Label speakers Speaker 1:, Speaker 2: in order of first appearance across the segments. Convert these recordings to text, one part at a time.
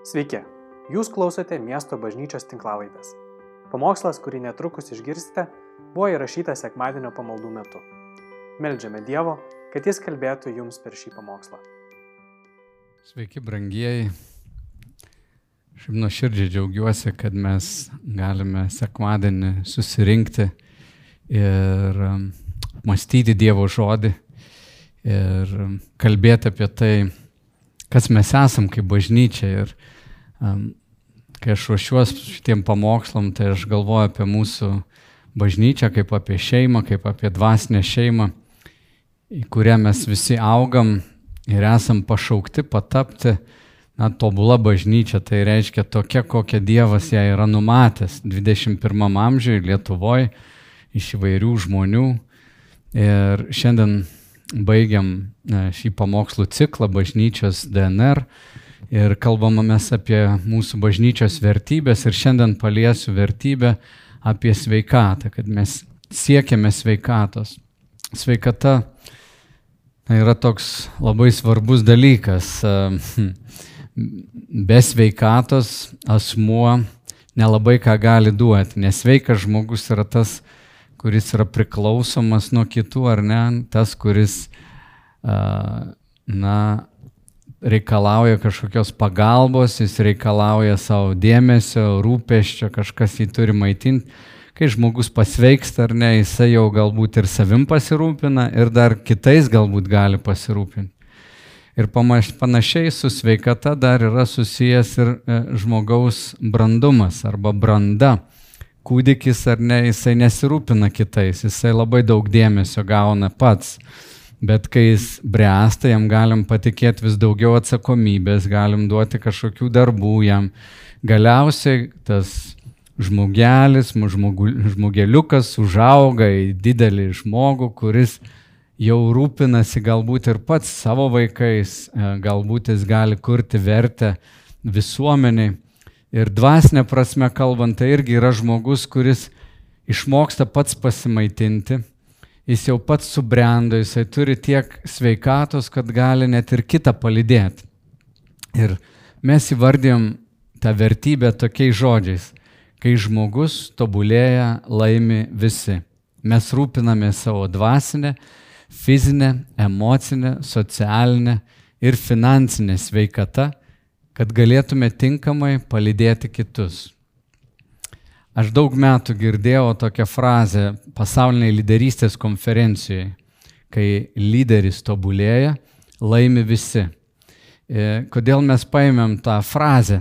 Speaker 1: Sveiki, jūs klausote miesto bažnyčios tinklavaitės. Pamokslas, kurį netrukus išgirsite, buvo įrašytas sekmadienio pamaldų metu. Meldžiame Dievo, kad Jis kalbėtų jums per šį pamokslą.
Speaker 2: Sveiki, brangieji. Šiaip nuoširdžiai džiaugiuosi, kad mes galime sekmadienį susirinkti ir um, mąstyti Dievo žodį ir um, kalbėti apie tai, kas mes esam kaip bažnyčia. Ir kai aš ruošiuos šitiem pamokslom, tai aš galvoju apie mūsų bažnyčią kaip apie šeimą, kaip apie dvasinę šeimą, į kurią mes visi augam ir esam pašaukti patapti, na, tobula bažnyčia. Tai reiškia tokia, kokią Dievas ją yra numatęs 21 amžiuje Lietuvoje iš įvairių žmonių. Ir šiandien baigiam šį pamokslų ciklą bažnyčios DNR ir kalbame mes apie mūsų bažnyčios vertybės ir šiandien paliesiu vertybę apie sveikatą, kad mes siekiame sveikatos. Sveikata yra toks labai svarbus dalykas. Be sveikatos asmuo nelabai ką gali duoti, nes sveikas žmogus yra tas, kuris yra priklausomas nuo kitų, ar ne, tas, kuris, na, reikalauja kažkokios pagalbos, jis reikalauja savo dėmesio, rūpeščio, kažkas jį turi maitinti. Kai žmogus pasveiksta ar ne, jisai jau galbūt ir savim pasirūpina ir dar kitais galbūt gali pasirūpinti. Ir panašiai su sveikata dar yra susijęs ir žmogaus brandumas arba branda kūdikis ar ne, jisai nesirūpina kitais, jisai labai daug dėmesio gauna pats. Bet kai jis bręsta, jam galim patikėti vis daugiau atsakomybės, galim duoti kažkokių darbų jam. Galiausiai tas žmogelis, žmogu, žmogeliukas užauga į didelį žmogų, kuris jau rūpinasi galbūt ir pats savo vaikais, galbūt jis gali kurti vertę visuomeniai. Ir dvasinė prasme kalbant, tai irgi yra žmogus, kuris išmoksta pats pasimaitinti, jis jau pats subrendo, jisai turi tiek sveikatos, kad gali net ir kitą palidėti. Ir mes įvardėjom tą vertybę tokiais žodžiais, kai žmogus tobulėja, laimi visi. Mes rūpiname savo dvasinę, fizinę, emocinę, socialinę ir finansinę sveikatą kad galėtume tinkamai palydėti kitus. Aš daug metų girdėjau tokią frazę pasauliniai lyderystės konferencijoje, kai lyderis tobulėja, laimi visi. E, kodėl mes paėmėm tą frazę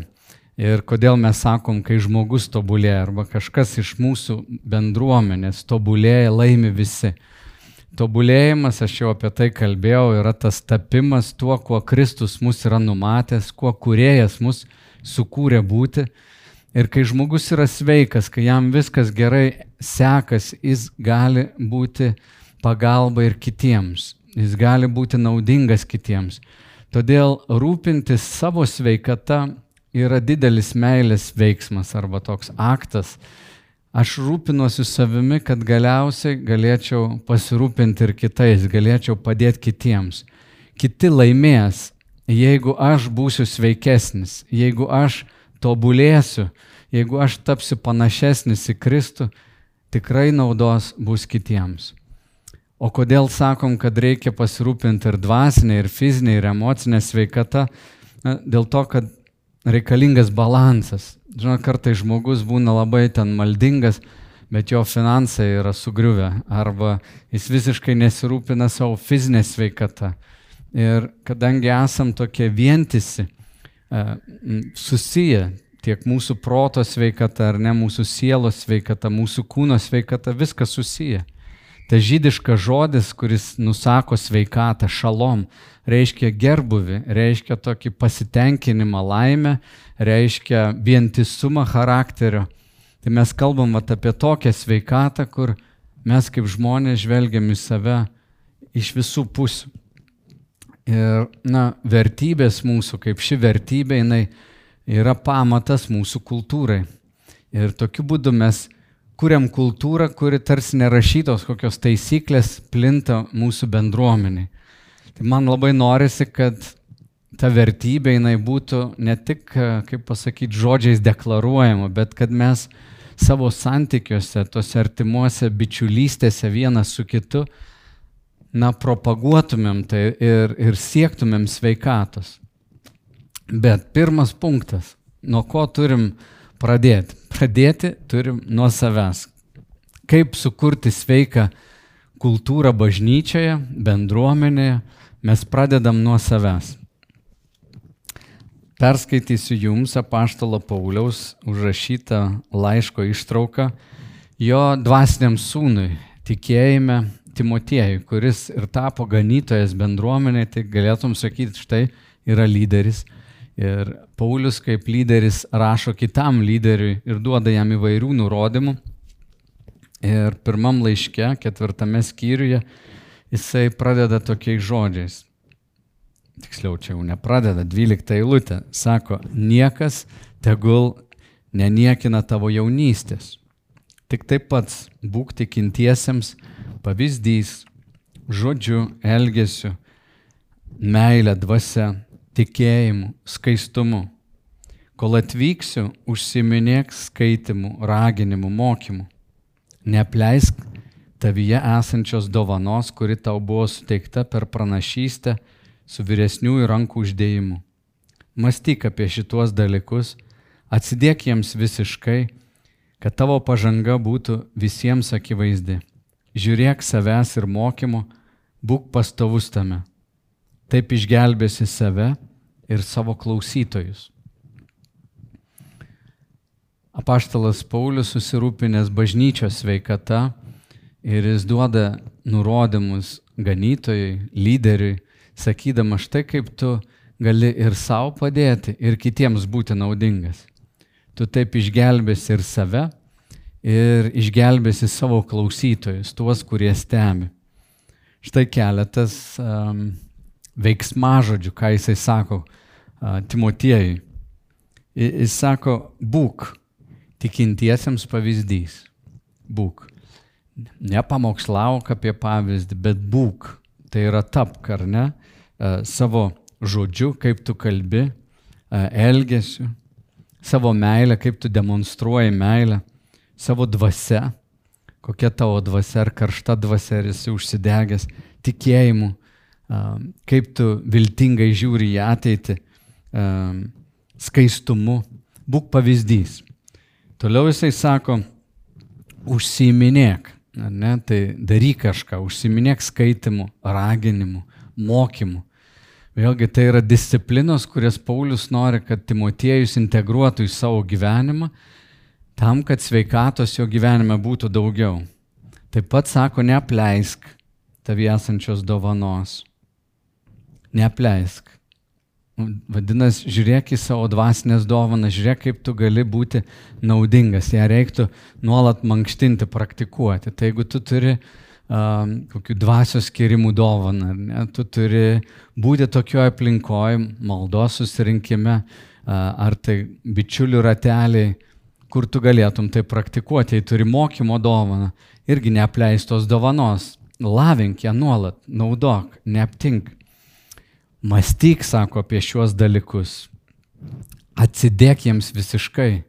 Speaker 2: ir kodėl mes sakom, kai žmogus tobulėja arba kažkas iš mūsų bendruomenės tobulėja, laimi visi. Tobulėjimas, aš jau apie tai kalbėjau, yra tas tapimas tuo, kuo Kristus mus yra numatęs, kuo kuriejas mus sukūrė būti. Ir kai žmogus yra sveikas, kai jam viskas gerai sekas, jis gali būti pagalba ir kitiems, jis gali būti naudingas kitiems. Todėl rūpintis savo sveikata yra didelis meilės veiksmas arba toks aktas, Aš rūpinuosi savimi, kad galiausiai galėčiau pasirūpinti ir kitais, galėčiau padėti kitiems. Kiti laimės, jeigu aš būsiu sveikesnis, jeigu aš tobulėsiu, jeigu aš tapsiu panašesnis į Kristų, tikrai naudos bus kitiems. O kodėl sakom, kad reikia pasirūpinti ir dvasinė, ir fizinė, ir emocinė sveikata? Na, dėl to, kad reikalingas balansas. Žinoma, kartai žmogus būna labai ten maldingas, bet jo finansai yra sugriuvę arba jis visiškai nesirūpina savo fizinę sveikatą. Ir kadangi esam tokie vientisi, susiję tiek mūsų proto sveikata ar ne mūsų sielos sveikata, mūsų kūno sveikata, viskas susiję. Ta žydiškas žodis, kuris nusako sveikatą, šalom, reiškia gerbuvi, reiškia tokį pasitenkinimą, laimę, reiškia vientisumą charakterio. Tai mes kalbam apie tokią sveikatą, kur mes kaip žmonės žvelgiam į save iš visų pusių. Ir, na, vertybės mūsų, kaip ši vertybė, jinai yra pamatas mūsų kultūrai. Ir tokiu būdu mes kuriam kultūrą, kuri tarsi nerašytos kokios taisyklės plinta mūsų bendruomeniai. Tai man labai norisi, kad ta vertybė jinai būtų ne tik, kaip pasakyti, žodžiais deklaruojama, bet kad mes savo santykiuose, tose artimuose bičiulystėse vienas su kitu, na, propaguotumėm tai ir, ir siektumėm sveikatos. Bet pirmas punktas, nuo ko turim pradėti? Pradėti turim nuo savęs. Kaip sukurti sveiką kultūrą bažnyčioje, bendruomenėje, mes pradedam nuo savęs. Perskaitysiu jums apaštalo Pauliaus užrašytą laiško ištrauką jo dvasiniam sūnui, tikėjime Timotiejui, kuris ir tapo ganytojas bendruomenė, tai galėtum sakyti, štai yra lyderis. Ir Paulius kaip lyderis rašo kitam lyderiui ir duoda jam įvairių nurodymų. Ir pirmam laiške, ketvirtame skyriuje, jisai pradeda tokiais žodžiais tiksliau čia jau nepradeda, 12 eilutė, sako, niekas tegul neniekina tavo jaunystės. Tik taip pats būk tikintiesiems pavyzdys žodžiu, elgesiu, meilė, dvasia, tikėjimu, skaistumu. Kol atvyksiu, užsiminėk skaitimu, raginimu, mokymu. Neapleisk tavyje esančios dovanos, kuri tau buvo suteikta per pranašystę su vyresniųjų rankų uždėjimu. Mąstyk apie šituos dalykus, atsidėk jiems visiškai, kad tavo pažanga būtų visiems akivaizdi. Žiūrėk savęs ir mokymu, būk pastovus tame. Taip išgelbėsi save ir savo klausytojus. Apaštalas Paulius susirūpinęs bažnyčios sveikata ir jis duoda nurodymus ganytojui, lyderiui, sakydama štai kaip tu gali ir savo padėti, ir kitiems būti naudingas. Tu taip išgelbėsi ir save, ir išgelbėsi savo klausytojus, tuos, kurie stebi. Štai keletas um, veiksmažodžių, ką jisai sako uh, Timotiejui. Jis sako, būk tikintiesiems pavyzdys. Būk. Nepamokslauk apie pavyzdį, bet būk. Tai yra tapk, ar ne? E, savo žodžiu, kaip tu kalbi, e, elgesiu, savo meilę, kaip tu demonstruoji meilę, savo dvasia, kokia tavo dvasia, ar karšta dvasia, ar esi užsidegęs tikėjimu, kaip tu viltingai žiūri į ateitį, skaistumu, būk pavyzdys. Toliau jisai sako, užsiminėk, ne, tai daryk kažką, užsiminėk skaitimu, raginimu, mokymu. Vėlgi tai yra disciplinos, kurias Paulius nori, kad Timotiejus integruotų į savo gyvenimą, tam, kad sveikatos jo gyvenime būtų daugiau. Taip pat sako, neapleisk tavi esančios dovanos. Neapleisk. Vadinasi, žiūrėk į savo dvasinės dovanas, žiūrėk, kaip tu gali būti naudingas. Ja reiktų nuolat mankštinti, praktikuoti. Tai jeigu tu turi uh, kokių dvasios skirimų dovaną. Ne? Tu turi būti tokioje aplinkoje, maldos susirinkime, ar tai bičiulių rateliai, kur tu galėtum tai praktikuoti, jei turi mokymo dovaną, irgi neapleistos dovanos. Lavink ją nuolat, naudok, neaptink. Mąstyk, sako, apie šiuos dalykus. Atsidėk jiems visiškai.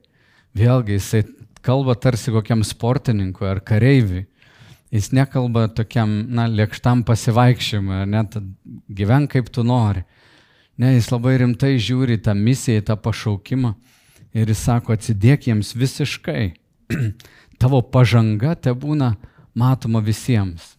Speaker 2: Vėlgi, jisai kalba tarsi kokiam sportininkui ar kareiviui Jis nekalba tokiam, na, lėkštam pasivaikščiojimui, net gyven kaip tu nori. Ne, jis labai rimtai žiūri tą misiją, tą pašaukimą ir jis sako, atsidėk jiems visiškai. Tavo pažanga te būna matoma visiems.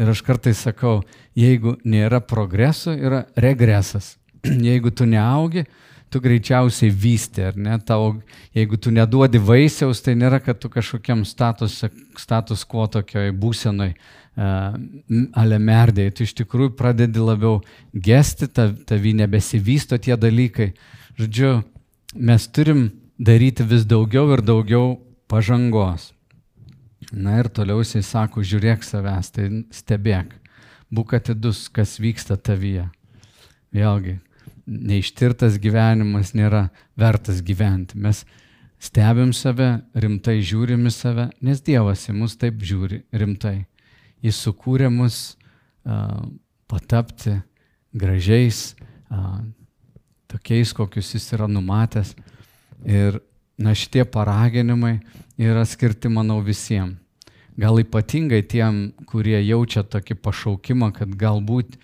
Speaker 2: Ir aš kartais sakau, jeigu nėra progreso, yra regresas. jeigu tu neaugi, tu greičiausiai vysti, ar ne? Tau, jeigu tu neduodi vaisiaus, tai nėra, kad tu kažkokiam status, status quo tokioj būsenoj uh, ale merdėjai, tu iš tikrųjų pradedi labiau gesti, tav, tavy nebesivysto tie dalykai. Žodžiu, mes turim daryti vis daugiau ir daugiau pažangos. Na ir toliau jisai sako, žiūrėk savęs, tai stebėk, būk atidus, kas vyksta tavyje. Vėlgi, neištirtas gyvenimas nėra vertas gyventi. Mes stebim save, rimtai žiūrim į save, nes Dievas į mus taip žiūri rimtai. Jis sukūrė mus uh, patapti gražiais, uh, tokiais, kokius jis yra numatęs. Ir na, šitie paraginimai yra skirti, manau, visiems. Gal ypatingai tiem, kurie jaučia tokį pašaukimą, kad galbūt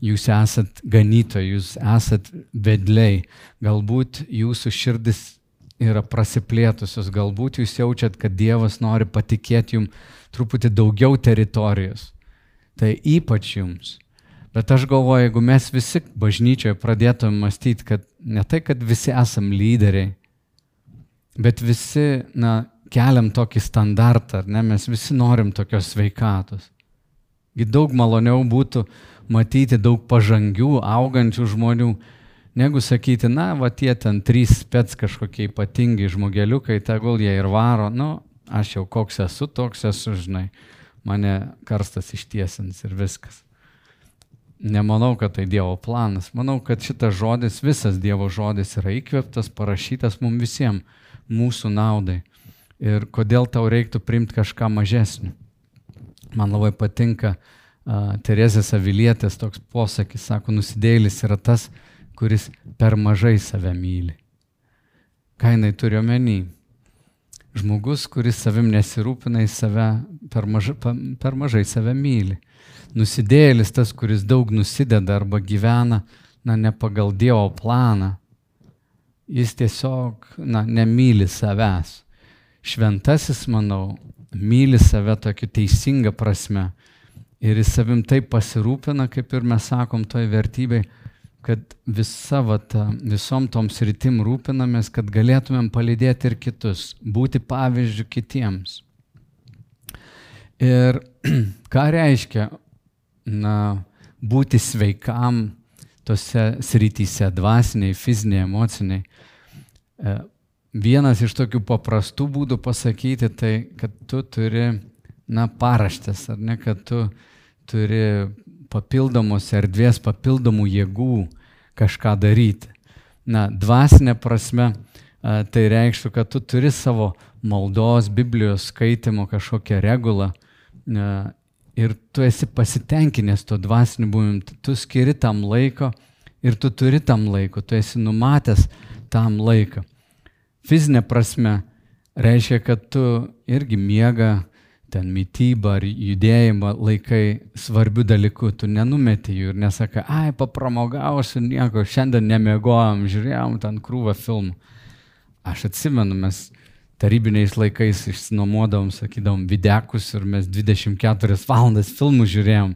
Speaker 2: jūs esat ganytojai, jūs esat vedliai, galbūt jūsų širdis yra prasiplėtusios, galbūt jūs jaučiat, kad Dievas nori patikėti jums truputį daugiau teritorijos. Tai ypač jums. Bet aš galvoju, jeigu mes visi bažnyčioje pradėtume mąstyti, kad ne tai, kad visi esam lyderiai, bet visi, na, keliam tokį standartą, ar ne, mes visi norim tokios sveikatos. Daug maloniau būtų matyti daug pažangių, augančių žmonių, negu sakyti, na, va tie ten trys spets kažkokie ypatingi žmogeliukai, tegul jie ir varo, nu, aš jau koks esu, toks esu, žinai, mane karstas ištiesins ir viskas. Nemanau, kad tai Dievo planas. Manau, kad šitas žodis, visas Dievo žodis yra įkvėptas, parašytas mums visiems, mūsų naudai. Ir kodėl tau reiktų primti kažką mažesnį. Man labai patinka uh, Terezės Avilietės toks posakis, sako, nusidėlis yra tas, kuris per mažai save myli. Ką jinai turi omeny? Žmogus, kuris savim nesirūpina, į save per, maža, per mažai save myli. Nusidėlis tas, kuris daug nusideda arba gyvena, na, ne pagal Dievo planą. Jis tiesiog, na, nemyli savęs. Šventasis, manau, myli save tokiu teisinga prasme. Ir jis savim taip pasirūpina, kaip ir mes sakom toj vertybei, kad visa vata, visom tom sritim rūpinamės, kad galėtumėm palydėti ir kitus, būti pavyzdžių kitiems. Ir ką reiškia na, būti sveikam tose srityse, dvasiniai, fiziniai, emociniai. E, vienas iš tokių paprastų būdų pasakyti, tai kad tu turi, na, paraštės, ar ne, kad tu turi papildomos erdvės, papildomų jėgų kažką daryti. Na, dvasinė prasme, tai reikštų, kad tu turi savo maldos, Biblijos skaitimo kažkokią regulą ir tu esi pasitenkinęs to dvasiniu buvimu, tu skiri tam laiko ir tu turi tam laiko, tu esi numatęs tam laiką. Fizinė prasme reiškia, kad tu irgi miega, ten mytybą ar judėjimą laikai svarbių dalykų, tu nenumeti jų ir nesakai, ai, papramogausiu nieko, šiandien nemiegojom, žiūrėjom ten krūvą filmų. Aš atsimenu, mes tarybiniais laikais išsinuomodavom, sakydavom, videkus ir mes 24 valandas filmų žiūrėjom.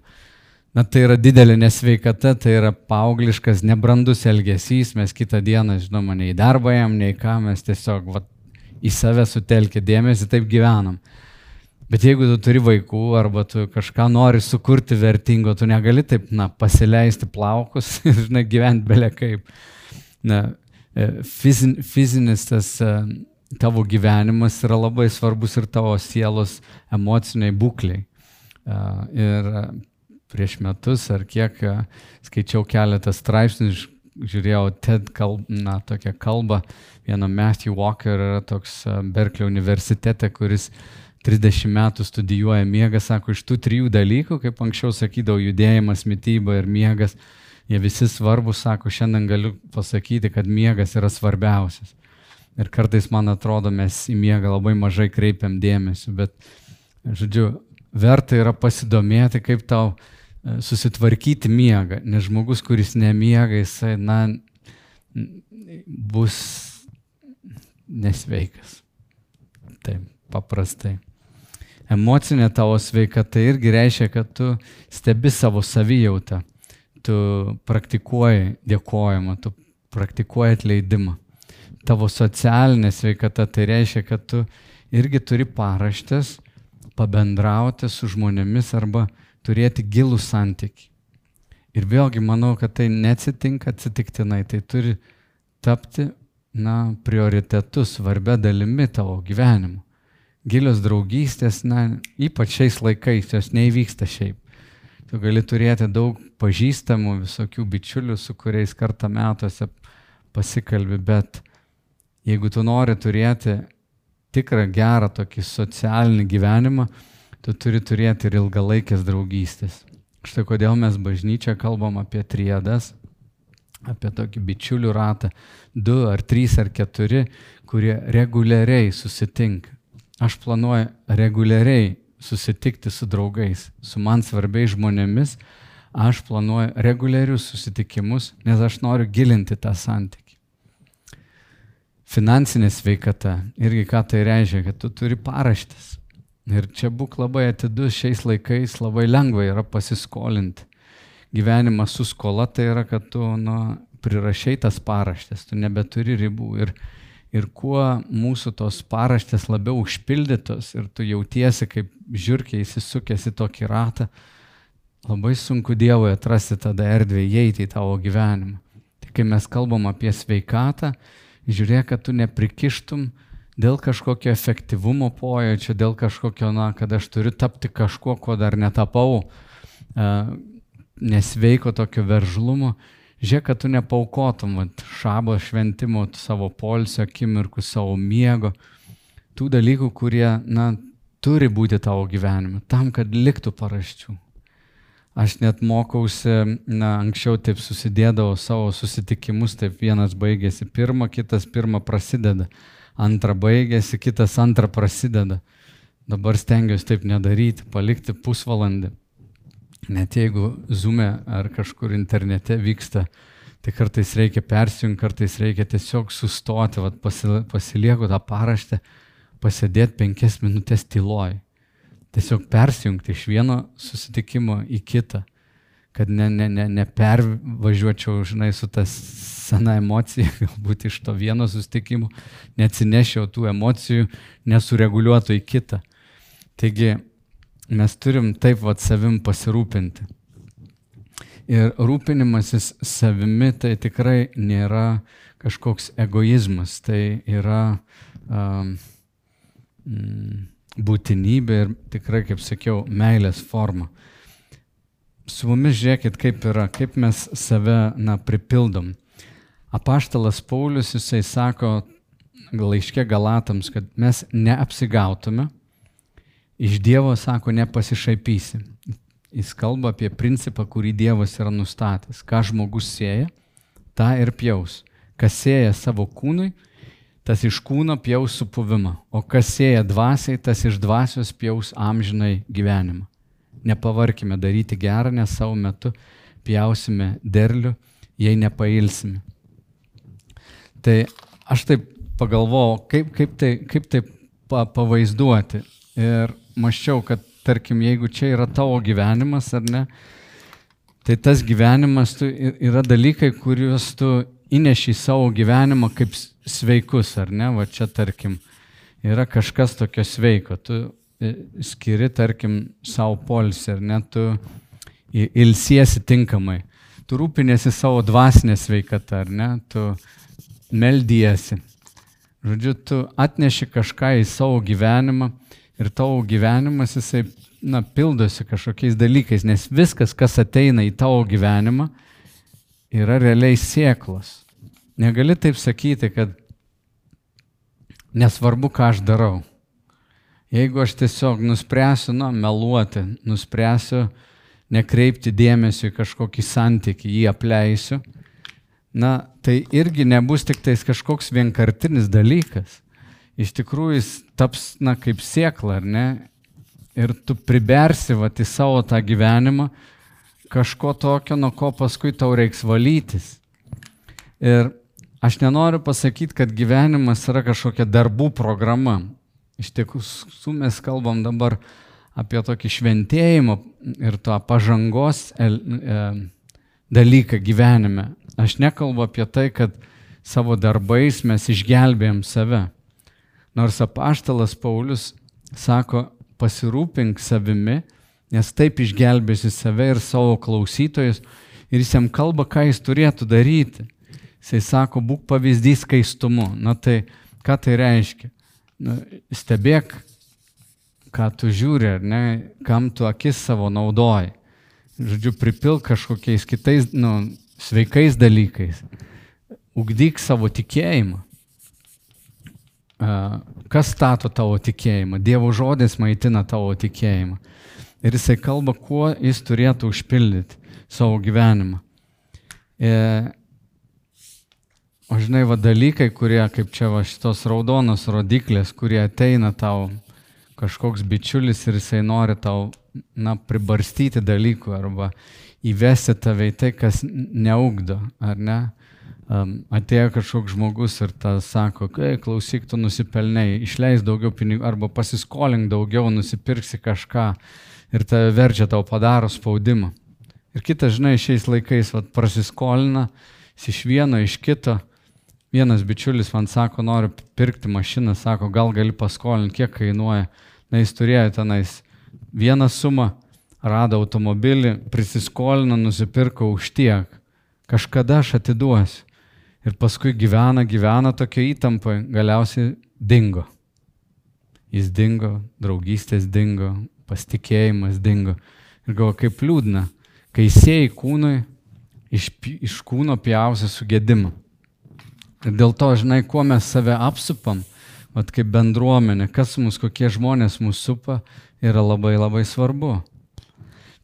Speaker 2: Na tai yra didelė nesveikata, tai yra paaugliškas, nebrandus elgesys, mes kitą dieną, žinoma, nei darbą jam, nei ką, mes tiesiog va, į save sutelkę dėmesį, taip gyvenam. Bet jeigu tu turi vaikų arba tu kažką nori sukurti vertingo, tu negali taip, na, pasileisti plaukus ir, žinai, gyventi belia kaip. Na, e, fizin, fizinis tas e, tavo gyvenimas yra labai svarbus ir tavo sielos emociniai būkliai. Ir prieš metus ar kiek skaičiau keletą straipsnių, žiūrėjau TED kalb, na, tokią kalbą, vieno Matthew Walker yra toks Berkeley universitete, kuris uh, 30 metų studijuoja miegą, sako, iš tų trijų dalykų, kaip anksčiau sakydavau, judėjimas, mytyba ir miegas, jie visi svarbus, sako, šiandien galiu pasakyti, kad miegas yra svarbiausias. Ir kartais, man atrodo, mes į miegą labai mažai kreipiam dėmesio, bet, žodžiu, verta yra pasidomėti, kaip tau e, susitvarkyti miegą, nes žmogus, kuris nemiega, jisai, na, bus nesveikas. Taip, paprastai. Emocinė tavo sveikata irgi reiškia, kad tu stebi savo savijautą, tu praktikuoji dėkojimą, tu praktikuoji atleidimą. Tavo socialinė sveikata tai reiškia, kad tu irgi turi paraštės pabendrauti su žmonėmis arba turėti gilų santyki. Ir vėlgi manau, kad tai neatsitinka atsitiktinai, tai turi tapti, na, prioritetu, svarbia dalimi tavo gyvenimo gilios draugystės, na, ypač šiais laikais, jos neįvyksta šiaip. Tu gali turėti daug pažįstamų, visokių bičiulių, su kuriais kartą metuose pasikalbi, bet jeigu tu nori turėti tikrą gerą tokį socialinį gyvenimą, tu turi turėti ir ilgalaikės draugystės. Štai kodėl mes bažnyčia kalbam apie triedas. apie tokį bičiulių ratą, du ar trys ar keturi, kurie reguliariai susitinka. Aš planuoju reguliariai susitikti su draugais, su man svarbiais žmonėmis, aš planuoju reguliarius susitikimus, nes aš noriu gilinti tą santykį. Finansinė sveikata, irgi ką tai reiškia, kad tu turi paraštis. Ir čia būk labai atidus šiais laikais, labai lengva yra pasiskolinti. Gyvenimas su skola tai yra, kad tu nu, prirašiai tas paraštės, tu nebeturi ribų. Ir, ir kuo mūsų tos paraštės labiau užpildytos ir tu jautiesi kaip žiūrkiai įsisukęs į tokį ratą, labai sunku Dievui atrasti tada erdvę įeiti į tavo gyvenimą. Tai kai mes kalbam apie sveikatą, žiūrėk, kad tu neprikištum dėl kažkokio efektyvumo pojūčio, dėl kažkokio, na, kad aš turiu tapti kažkuo, ko dar netapau, e, nesveiko tokio veržlumo. Žiūrėk, kad tu nepaukotum vat, šabo šventimo savo polsio akimirkų, savo miego, tų dalykų, kurie, na, turi būti tavo gyvenime, tam, kad liktų paraščių. Aš net mokausi, na, anksčiau taip susidėdavau savo susitikimus, taip vienas baigėsi pirmą, kitas pirmą prasideda, antrą baigėsi, kitas antrą prasideda. Dabar stengiuosi taip nedaryti, palikti pusvalandį. Net jeigu zume ar kažkur internete vyksta, tai kartais reikia persijungti, kartais reikia tiesiog sustoti, vat, pasilieku tą paraštę, pasėdėti penkias minutės tyloj tiesiog persijungti iš vieno susitikimo į kitą, kad ne, ne, ne, nepervažiuočiau, žinai, su ta sena emocija, galbūt iš to vieno susitikimo, neatsinešiau tų emocijų, nesureguliuotų į kitą. Taigi mes turim taip vad savim pasirūpinti. Ir rūpinimasis savimi tai tikrai nėra kažkoks egoizmas, tai yra um, mm, būtinybė ir tikrai, kaip sakiau, meilės forma. Su mumis žiūrėkit, kaip yra, kaip mes save, na, pripildom. Apaštalas Paulius, jisai sako laiškė Galatams, kad mes neapsigautume, iš Dievo, sako, nepasišaipysi. Jis kalba apie principą, kurį Dievas yra nustatęs. Ką žmogus sėja, tą ir pjaus. Kas sėja savo kūnui, tas iš kūno pjaus supuvimą, o kas sėja dvasiai, tas iš dvasios pjaus amžinai gyvenimą. Nepavarkime daryti gerą, nes savo metu pjausime derlių, jei nepailsime. Tai aš taip pagalvojau, kaip, kaip tai, kaip tai pa, pavaizduoti. Ir maščiau, kad tarkim, jeigu čia yra tavo gyvenimas ar ne, tai tas gyvenimas tu, yra dalykai, kuriuos tu įneši į savo gyvenimą kaip sveikus, ar ne? Va čia, tarkim, yra kažkas tokio sveiko. Tu e, skiri, tarkim, savo polisį, ar ne? Tu ilsiesi tinkamai. Tu rūpinėsi savo dvasinę sveikatą, ar ne? Tu meldiesi. Žodžiu, tu atneši kažką į savo gyvenimą ir tavo gyvenimas jisai, na, pildosi kažkokiais dalykais, nes viskas, kas ateina į tavo gyvenimą, yra realiai sėklos. Negali taip sakyti, kad nesvarbu, ką aš darau. Jeigu aš tiesiog nuspręsiu, na, meluoti, nuspręsiu nekreipti dėmesio į kažkokį santykį, jį apleisiu, na, tai irgi nebus tik tais kažkoks vienkartinis dalykas. Iš tikrųjų jis taps, na, kaip siekla, ar ne? Ir tu pribersi va į savo tą gyvenimą kažko tokio, nuo ko paskui tau reiks valytis. Ir Aš nenoriu pasakyti, kad gyvenimas yra kažkokia darbų programa. Iš tiesų mes kalbam dabar apie tokį šventėjimą ir tą pažangos el, e, dalyką gyvenime. Aš nekalbu apie tai, kad savo darbais mes išgelbėjom save. Nors apaštalas Paulius sako, pasirūpink savimi, nes taip išgelbėsi save ir savo klausytojus ir jis jam kalba, ką jis turėtų daryti. Jisai sako, būk pavyzdys skaistumu. Na tai ką tai reiškia? Na, stebėk, ką tu žiūri, ar ne, kam tu akis savo naudoji. Žodžiu, pripilk kažkokiais kitais, nu, sveikais dalykais. Ugdyk savo tikėjimą. Kas stato tavo tikėjimą? Dievo žodis maitina tavo tikėjimą. Ir jisai kalba, kuo jis turėtų užpildyti savo gyvenimą. E, O žinai, va dalykai, kurie, kaip čia va šitos raudonos rodiklės, kurie ateina tau kažkoks bičiulis ir jisai nori tau, na, pribarstyti dalykų arba įvesti tave į tai, kas neugdo, ar ne? Um, atėjo kažkoks žmogus ir ta sako, kai klausyk, tu nusipelnai, išleis daugiau pinigų arba pasiskolink daugiau, nusipirksi kažką ir tave verčia tau padaro spaudimą. Ir kitas, žinai, šiais laikais vat, prasiskolina iš vieno, iš kito Vienas bičiulis man sako, noriu pirkti mašiną, sako, gal gali paskolinti, kiek kainuoja. Na, jis turėjo tenais vieną sumą, rado automobilį, prisiskolino, nusipirko už tiek. Kažkada aš atiduosiu. Ir paskui gyvena, gyvena tokia įtampa, galiausiai dingo. Jis dingo, draugystės dingo, pasitikėjimas dingo. Ir galvo, kaip liūdna, kai sėjai kūnui, iš, iš kūno pjausi sugėdimą. Ir dėl to, žinai, kuo mes save apsupam, vat kaip bendruomenė, kas mus, kokie žmonės mūsų supa, yra labai labai svarbu.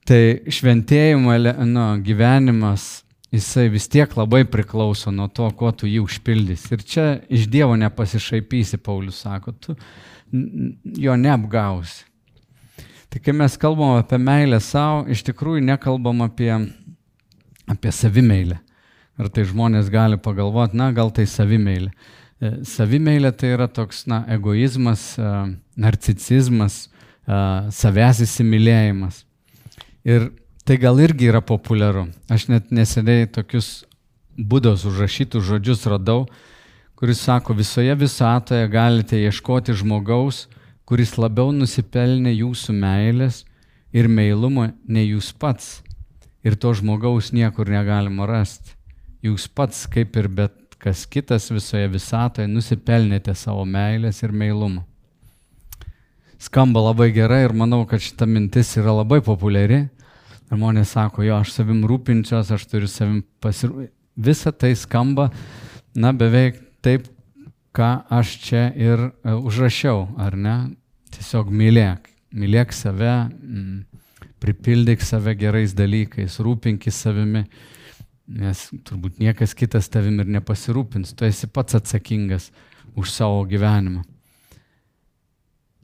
Speaker 2: Tai šventėjimo nu, gyvenimas, jisai vis tiek labai priklauso nuo to, kuo tu jį užpildys. Ir čia iš Dievo nepasišaipysi, Paulius sako, tu jo neapgausi. Tai kai mes kalbam apie meilę savo, iš tikrųjų nekalbam apie, apie savimeilę. Ir tai žmonės gali pagalvoti, na, gal tai savimeilė. E, savimeilė tai yra toks, na, egoizmas, e, narcicizmas, e, savęs įsimylėjimas. Ir tai gal irgi yra populiaru. Aš net neseniai tokius būdos užrašytus žodžius radau, kuris sako, visoje visatoje galite ieškoti žmogaus, kuris labiau nusipelnė jūsų meilės ir meilumo nei jūs pats. Ir to žmogaus niekur negalima rasti jūs pats, kaip ir bet kas kitas visoje visatoje, nusipelnėte savo meilės ir meilumo. Skamba labai gerai ir manau, kad šita mintis yra labai populiari. Žmonės sako, jo, aš savim rūpinčios, aš turiu savim pasirūpinti. Visa tai skamba, na, beveik taip, ką aš čia ir uh, užrašiau, ar ne? Tiesiog mylėk. Mylėk save, mm, pripildyk save gerais dalykais, rūpinkis savimi nes turbūt niekas kitas tavim ir nepasirūpins, tu esi pats atsakingas už savo gyvenimą.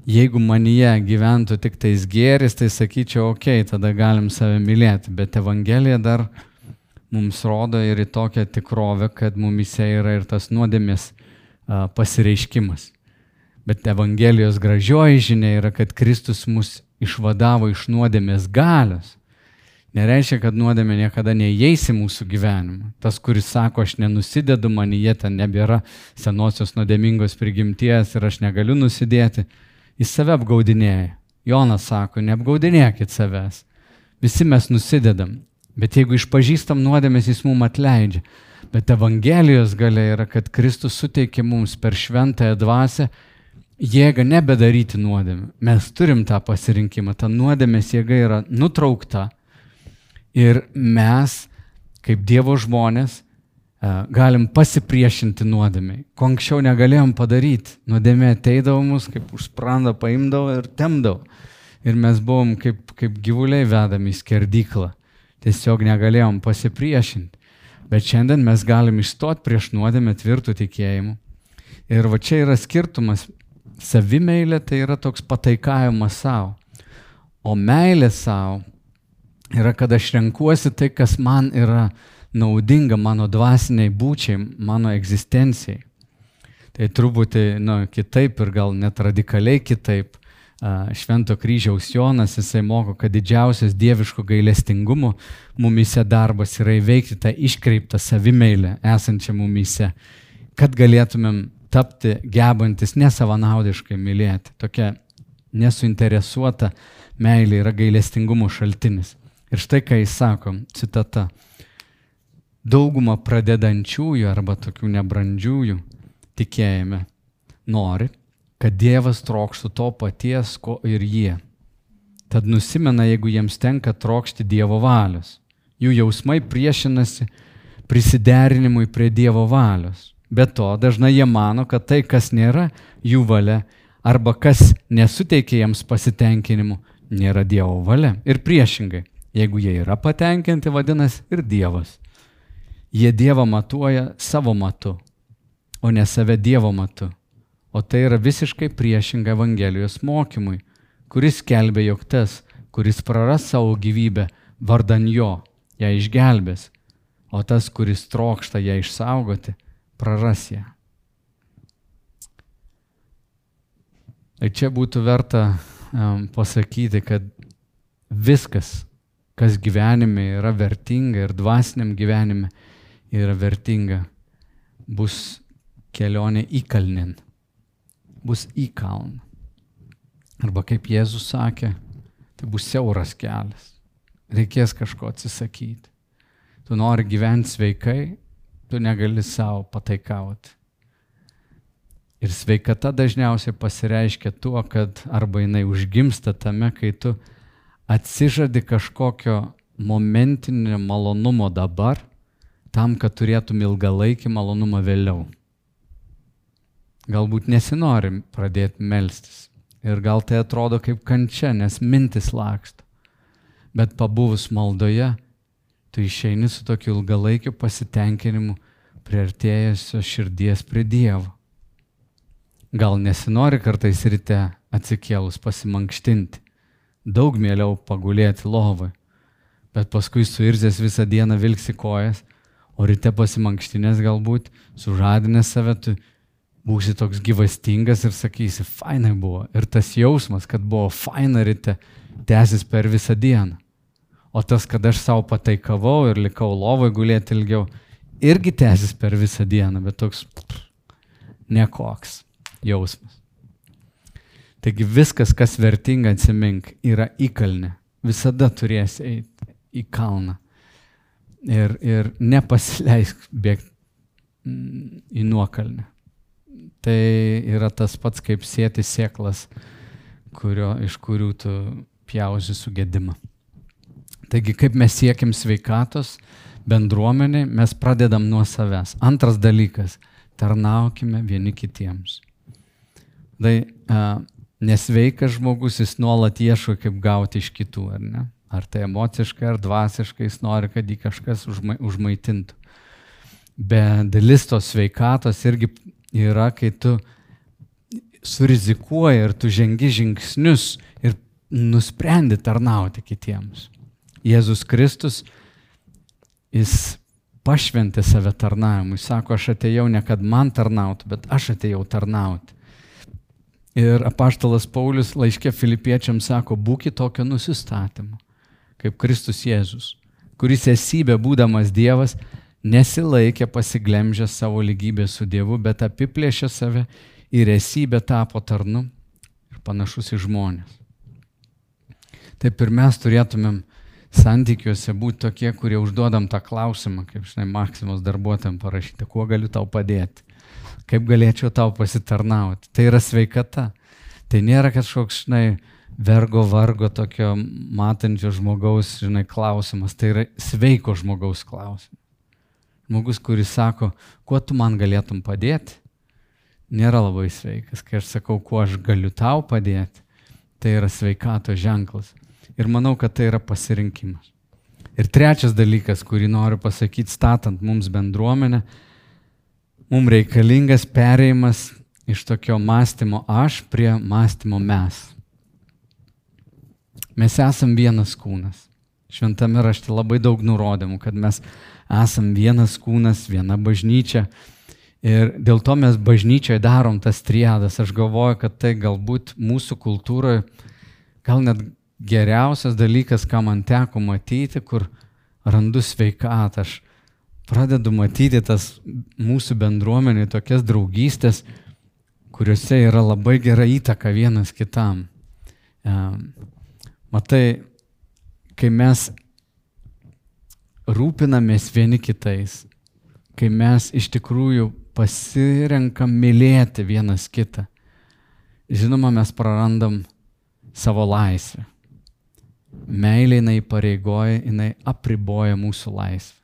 Speaker 2: Jeigu manyje gyventų tik tais gėris, tai sakyčiau, okei, okay, tada galim save mylėti, bet Evangelija dar mums rodo ir į tokią tikrovę, kad mumise yra ir tas nuodėmės pasireiškimas. Bet Evangelijos gražioji žinia yra, kad Kristus mus išvadavo iš nuodėmės galios nereiškia, kad nuodėmė niekada neįeis į mūsų gyvenimą. Tas, kuris sako, aš nenusidedu, man jie ten nebėra senosios nuodėmingos prigimties ir aš negaliu nusidėti, jis save apgaudinėja. Jonas sako, neapgaudinėkit savęs. Visi mes nusidedam. Bet jeigu išpažįstam nuodėmės, jis mums atleidžia. Bet Evangelijos galia yra, kad Kristus suteikė mums per šventąją dvasę jėgą nebedaryti nuodėmę. Mes turim tą pasirinkimą. Ta nuodėmės jėga yra nutraukta Ir mes, kaip Dievo žmonės, e, galim pasipriešinti nuodėmiai. Ko anksčiau negalėjom padaryti. Nuodėmė ateidavo mus, kaip už sprandą paimdavo ir temdavo. Ir mes buvom kaip, kaip gyvuliai vedami į skerdyklą. Tiesiog negalėjom pasipriešinti. Bet šiandien mes galim išstoti prieš nuodėmę tvirtų tikėjimu. Ir va čia yra skirtumas. Savimeilė tai yra toks pataikavimas savo. O meilė savo yra, kad aš renkuosi tai, kas man yra naudinga mano dvasiniai būčiai, mano egzistencijai. Tai truputį nu, kitaip ir gal net radikaliai kitaip. Švento kryžiaus Jonas, jisai moko, kad didžiausias dieviško gailestingumo mumise darbas yra įveikti tą iškreiptą savimeilę esančią mumise, kad galėtumėm tapti gebantis nesavanaudiškai mylėti. Tokia nesuinteresuota meilė yra gailestingumo šaltinis. Ir štai ką jis sako, citata. Dauguma pradedančiųjų arba tokių nebrandžiųjų tikėjime nori, kad Dievas trokštų to paties, ko ir jie. Tad nusimena, jeigu jiems tenka trokšti Dievo valios. Jų jausmai priešinasi prisiderinimui prie Dievo valios. Be to, dažnai jie mano, kad tai, kas nėra jų valia arba kas nesuteikia jiems pasitenkinimu, nėra Dievo valia. Ir priešingai, Jeigu jie yra patenkinti, vadinasi ir Dievas Jie Dievą matuoja savo matu, o ne save Dievo matu. O tai yra visiškai priešinga Evangelijos mokymui, kuris kelbė, jog tas, kuris praras savo gyvybę, vardan jo, ją išgelbės, o tas, kuris trokšta ją išsaugoti, praras ją. Ir čia būtų verta um, pasakyti, kad viskas, kas gyvenime yra vertinga ir dvasiniam gyvenime yra vertinga, bus kelionė į kalnin, bus į kalną. Arba kaip Jėzus sakė, tai bus siauras kelias. Reikės kažko atsisakyti. Tu nori gyventi sveikai, tu negali savo pataikauti. Ir sveikata dažniausiai pasireiškia tuo, kad arba jinai užgimsta tame, kai tu atsižadi kažkokio momentinio malonumo dabar, tam, kad turėtum ilgalaikį malonumą vėliau. Galbūt nesinorim pradėti melstis. Ir gal tai atrodo kaip kančia, nes mintis laksto. Bet pabuvus maldoje, tu išeini su tokiu ilgalaikiu pasitenkinimu priartėjusio širdies prie Dievo. Gal nesinori kartais ryte atsikėlus pasimankštinti, daug mieliau pagulėti lovai, bet paskui suirzęs visą dieną vilksi kojas, o ryte pasimankštinės galbūt, sužadinęs save, tu būsi toks gyvastingas ir sakysi, fainai buvo. Ir tas jausmas, kad buvo faina ryte, tęsis per visą dieną. O tas, kad aš savo pataikavau ir likau lovai gulėti ilgiau, irgi tęsis per visą dieną, bet toks nekoks jausmas. Taigi viskas, kas vertinga atsimink, yra įkalnė. Visada turės eiti į kalną. Ir, ir nepasileisk bėgti mm, į nuokalnę. Tai yra tas pats kaip sėti sėklas, kurio, iš kurių tu pjausi sugėdimą. Taigi, kaip mes siekim sveikatos bendruomenė, mes pradedam nuo savęs. Antras dalykas - tarnaukime vieni kitiems. Tai a, nesveikas žmogus, jis nuolat ieško, kaip gauti iš kitų, ar ne? Ar tai emociškai, ar dvasiškai jis nori, kad jį kažkas užma, užmaitintų. Bet dalis tos sveikatos irgi yra, kai tu surizikuoji ir tu žengi žingsnius ir nusprendi tarnauti kitiems. Jėzus Kristus, jis pašventė save tarnavimui. Sako, aš atėjau ne kad man tarnauti, bet aš atėjau tarnauti. Ir apaštalas Paulius laiškė filipiečiams sako, būkite tokio nusistatymo, kaip Kristus Jėzus, kuris esybė būdamas Dievas nesilaikė pasiglemžę savo lygybę su Dievu, bet apiplėšė save ir esybė tapo tarnu ir panašus į žmonės. Taip ir mes turėtumėm santykiuose būti tokie, kurie užduodam tą klausimą, kaip žinai, Maksimos darbuotojams parašyti, kuo galiu tau padėti kaip galėčiau tau pasitarnauti. Tai yra sveikata. Tai nėra kažkoks, žinai, vergo vargo tokio matančio žmogaus, žinai, klausimas. Tai yra sveiko žmogaus klausimas. Žmogus, kuris sako, kuo tu man galėtum padėti, nėra labai sveikas. Kai aš sakau, kuo aš galiu tau padėti, tai yra sveikato ženklas. Ir manau, kad tai yra pasirinkimas. Ir trečias dalykas, kurį noriu pasakyti, statant mums bendruomenę, mums reikalingas pereimas iš tokio mąstymo aš prie mąstymo mes. Mes esam vienas kūnas. Šventame rašte labai daug nurodymų, kad mes esam vienas kūnas, viena bažnyčia. Ir dėl to mes bažnyčiai darom tas triadas. Aš galvoju, kad tai galbūt mūsų kultūroje gal net geriausias dalykas, ką man teko matyti, kur randu sveikatą. Aš pradedu matyti tas mūsų bendruomenė, tokias draugystės, kuriuose yra labai gera įtaka vienas kitam. Matai, kai mes rūpinamės vieni kitais, kai mes iš tikrųjų pasirenkam mylėti vienas kitą, žinoma, mes prarandam savo laisvę. Meilė jinai pareigoja, jinai apriboja mūsų laisvę.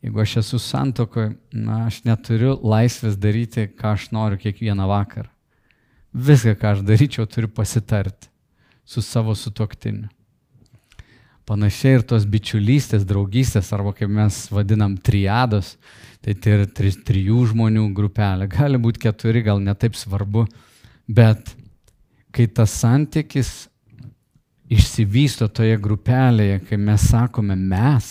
Speaker 2: Jeigu aš esu santokoje, na, aš neturiu laisvės daryti, ką aš noriu kiekvieną vakarą. Viską, ką aš daryčiau, turiu pasitarti su savo sutoktiniu. Panašiai ir tos bičiulystės, draugystės, arba kaip mes vadinam triados, tai tai yra tri, trijų žmonių grupelė. Gali būti keturi, gal netaip svarbu, bet kai tas santykis išsivysto toje grupelėje, kai mes sakome mes,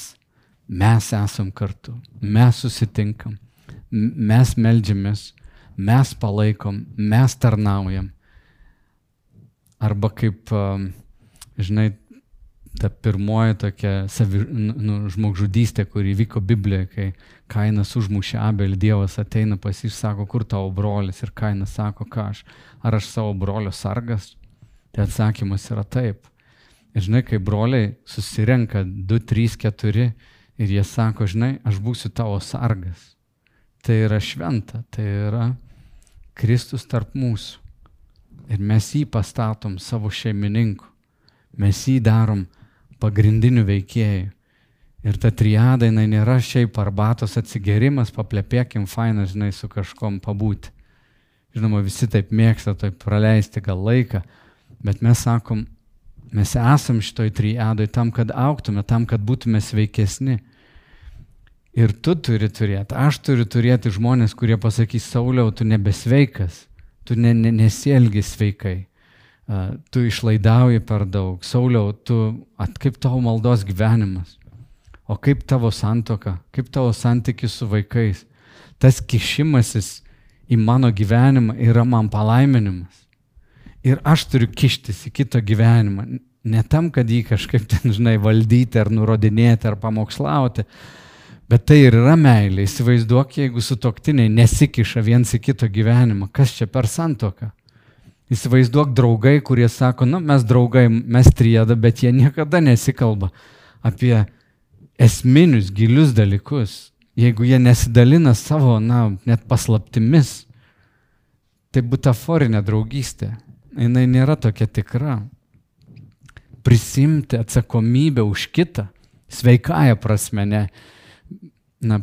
Speaker 2: mes esam kartu, mes susitinkam, mes melžiamės, mes palaikom, mes tarnaujam. Arba kaip, žinai, ta pirmoji tokia savi, nu, žmogžudystė, kuri vyko Biblijoje, kai Kainas užmušė Abelį, Dievas ateina pas jį ir sako, kur tavo brolis, ir Kainas sako, ką aš, ar aš savo brolio sargas? Tai atsakymas yra taip. Ir žinai, kai broliai susirenka 2, 3, 4 ir jie sako, žinai, aš būsiu tavo sargas. Tai yra šventa, tai yra Kristus tarp mūsų. Ir mes jį pastatom savo šeimininku. Mes jį darom pagrindiniu veikėju. Ir ta triada, jinai nėra šiaip arbatos atsigerimas, paplepėkim fainą, žinai, su kažkom pabūti. Žinoma, visi taip mėgsta, taip praleisti gal laiką, bet mes sakom, mes esam šitoj triadoj tam, kad auktume, tam, kad būtume sveikesni. Ir tu turi turėti, aš turiu turėti žmonės, kurie pasakys, Sauliau, tu nebesveikas, tu ne, ne, nesielgi sveikai, uh, tu išlaidauji per daug, Sauliau, tu, at, kaip tavo maldos gyvenimas, o kaip tavo santoka, kaip tavo santykis su vaikais. Tas kišimasis į mano gyvenimą yra man palaiminimas. Ir aš turiu kištis į kito gyvenimą. Ne tam, kad jį kažkaip ten, žinai, valdyti ar nurodinėti ar pamokslauti, Bet tai ir yra meilė. Įsivaizduok, jeigu su toktiniai nesikiša viens į kito gyvenimą. Kas čia per santoką? Įsivaizduok draugai, kurie sako, na, mes draugai, mes trieda, bet jie niekada nesikalba apie esminius, gilius dalykus. Jeigu jie nesidalina savo, na, net paslaptimis, tai butaforinė draugystė. Jis nėra tokia tikra. Prisimti atsakomybę už kitą, sveikąją prasme, ne na,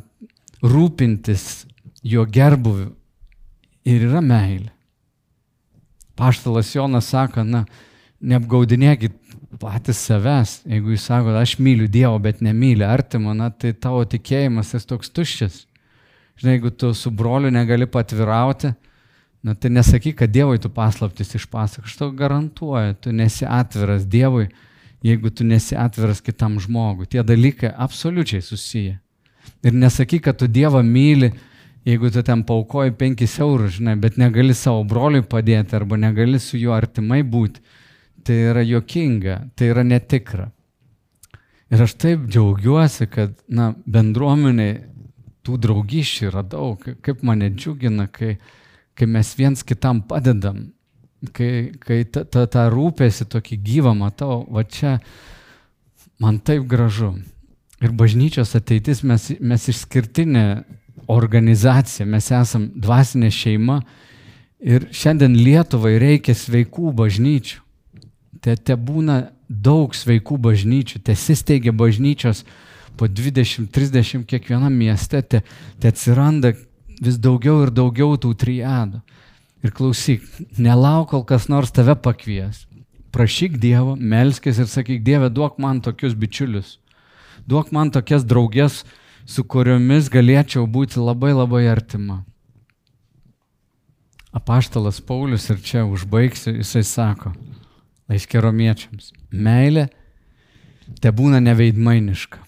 Speaker 2: rūpintis jo gerbuviu ir yra meilė. Paštalas Jonas sako, na, neapgaudinėkit patys savęs. Jeigu jūs sakote, aš myliu Dievą, bet nemyliu artimo, na, tai tavo tikėjimas esi toks tuščias. Žinai, jeigu tu su broliu negali patvirauti, na, tai nesakyk, kad Dievui tu paslaptis išpasak. Aš tau garantuoju, tu nesi atviras Dievui, jeigu tu nesi atviras kitam žmogui. Tie dalykai absoliučiai susiję. Ir nesakyk, kad tu Dievą myli, jeigu tu ten paukoji 5 eurus, žinai, bet negali savo broliui padėti arba negali su juo artimai būti. Tai yra jokinga, tai yra netikra. Ir aš taip džiaugiuosi, kad na, bendruomeniai tų draugyšių yra daug. Kaip mane džiugina, kai, kai mes viens kitam padedam, kai, kai ta, ta, ta rūpėsi tokį gyvą matau, va čia man taip gražu. Ir bažnyčios ateitis mes, mes išskirtinė organizacija, mes esam dvasinė šeima ir šiandien Lietuvai reikia sveikų bažnyčių. Te, te būna daug sveikų bažnyčių, te sisteigia bažnyčios po 20-30 kiekvienam mieste, te, te atsiranda vis daugiau ir daugiau tų triadų. Ir klausyk, nelauk, kol kas nors tave pakvies. Prašyk Dievo, melskis ir sakyk, Dieve, duok man tokius bičiulius duok man tokias draugės, su kuriomis galėčiau būti labai labai artima. Apaštalas Paulius ir čia užbaigsiu, jisai sako, laiškė romiečiams, meilė te būna neveidmainiška.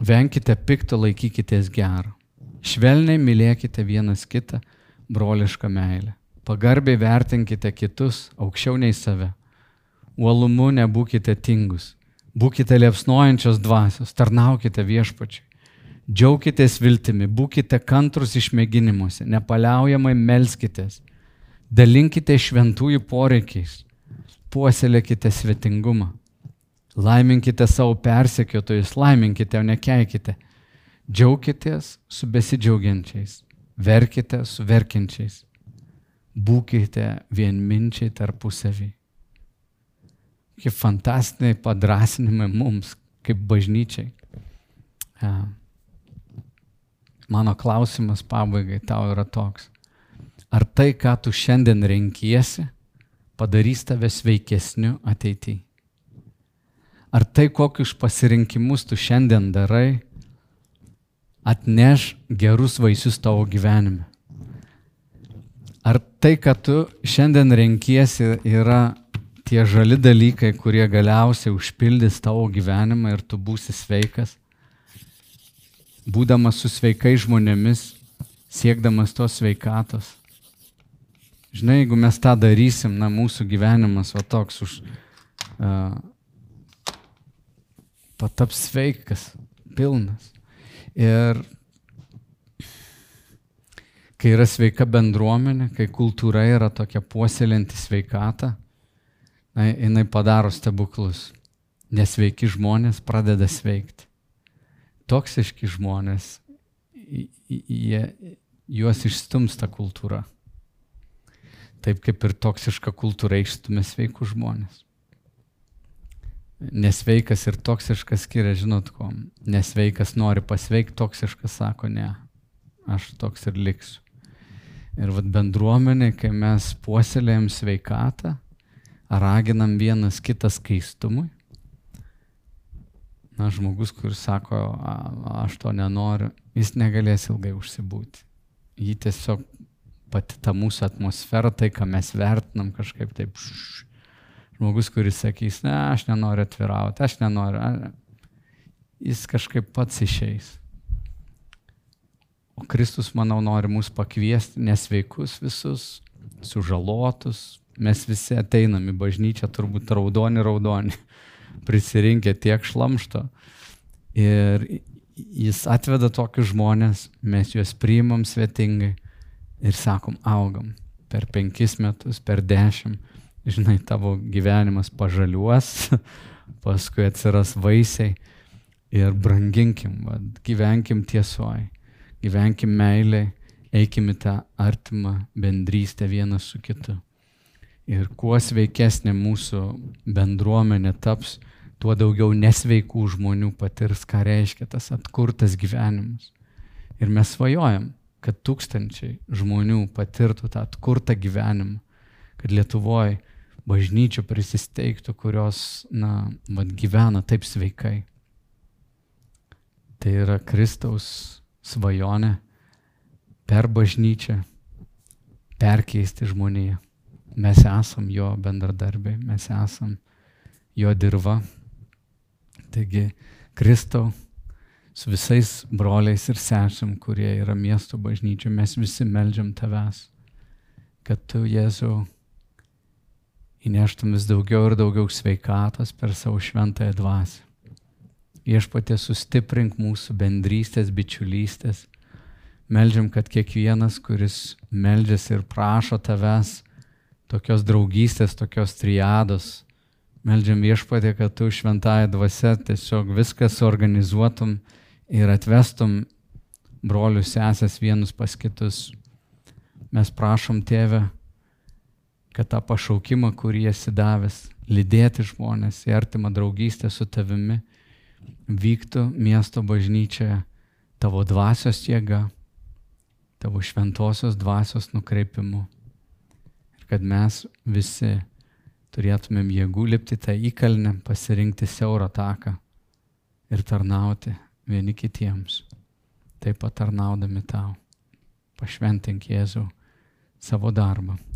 Speaker 2: Venkite pikto, laikykitės gero. Švelniai mylėkite vienas kitą, brolišką meilę. Pagarbiai vertinkite kitus aukščiau nei save. Uolumu nebūkite tingus, Būkite liepsnojančios dvasios, tarnaukite viešpačiui. Džiaukitės viltimi, būkite kantrus išmėginimuose, nepaliaujamai melskitės, dalinkite šventųjų poreikiais, puoselėkite svetingumą, laiminkite savo persekiotojus, laiminkite, o nekeikite, džiaukitės su besidžiaugiančiais, verkite su verkiančiais, būkite vienminčiai tarpusavį kaip fantastiniai padrasinimai mums, kaip bažnyčiai. Mano klausimas pabaigai tau yra toks. Ar tai, ką tu šiandien renkiesi, padarys tave sveikesniu ateityje? Ar tai, kokius pasirinkimus tu šiandien darai, atneš gerus vaisius tavo gyvenime? Ar tai, kad tu šiandien renkiesi, yra tie žali dalykai, kurie galiausiai užpildys tavo gyvenimą ir tu būsi sveikas? Būdamas su sveikai žmonėmis, siekdamas tos sveikatos. Žinai, jeigu mes tą darysim, na, mūsų gyvenimas va toks už... Uh, pataps sveikas, pilnas. Ir kai yra sveika bendruomenė, kai kultūra yra tokia puoselinti sveikatą, na, jinai padaro stebuklus. Nesveiki žmonės pradeda sveikti. Toksiški žmonės, jie, juos išstumsta kultūra. Taip kaip ir toksiška kultūra išstumia sveikus žmonės. Nesveikas ir toksiškas skiria, žinot ko. Nesveikas nori pasveikti, toksiškas sako ne. Aš toks ir liksiu. Ir vad bendruomenė, kai mes puoselėjom sveikatą, raginam vienas kitas keistumui. Na, žmogus, kuris sako, aš to nenoriu, jis negalės ilgai užsibūti. Jį tiesiog pati ta mūsų atmosfera, tai, ką mes vertinam kažkaip taip. Žmogus, kuris sakys, ne, aš nenoriu atvirauti, aš nenoriu, jis kažkaip pats išeis. O Kristus, manau, nori mus pakviesti nesveikus visus, sužalotus. Mes visi ateinam į bažnyčią, turbūt raudoni, raudoni, prisirinkę tiek šlamšto. Ir jis atveda tokius žmonės, mes juos priimam svetingai ir sakom, augam per penkis metus, per dešimt. Žinai, tavo gyvenimas pažaliuos, paskui atsiras vaisiai ir branginkim, va, gyvenkim tiesoji gyvenkim meiliai, eikim į tą artimą bendrystę vienas su kitu. Ir kuo sveikesnė mūsų bendruomenė taps, tuo daugiau nesveikų žmonių patirs, ką reiškia tas atkurtas gyvenimas. Ir mes svajojam, kad tūkstančiai žmonių patirtų tą atkurtą gyvenimą, kad Lietuvoje bažnyčių prisisteigtų, kurios, na, vat, gyvena taip sveikai. Tai yra Kristaus svajonę per bažnyčią perkeisti žmoniją. Mes esam jo bendradarbiai, mes esam jo dirba. Taigi, Kristau, su visais broliais ir sesėm, kurie yra miesto bažnyčia, mes visi melžiam tavęs, kad tu, Jėzau, įneštum vis daugiau ir daugiau sveikatos per savo šventąją dvasę. Viešpatė sustiprink mūsų bendrystės, bičiulystės. Meldžiam, kad kiekvienas, kuris meldžiasi ir prašo tavęs tokios draugystės, tokios triados, meldžiam viešpatė, kad tu šventąją dvasę tiesiog viską suorganizuotum ir atvestum brolius sesės vienus pas kitus. Mes prašom tėvę, kad tą pašaukimą, kurį esi davęs, lydėti žmonės į artimą draugystę su tavimi, vyktų miesto bažnyčioje tavo dvasios jėga, tavo šventosios dvasios nukreipimu. Ir kad mes visi turėtumėm jėgų lipti tą įkalnę, pasirinkti siaurą taką ir tarnauti vieni kitiems, taip pat tarnaudami tau. Pašventink Jėzų savo darbą,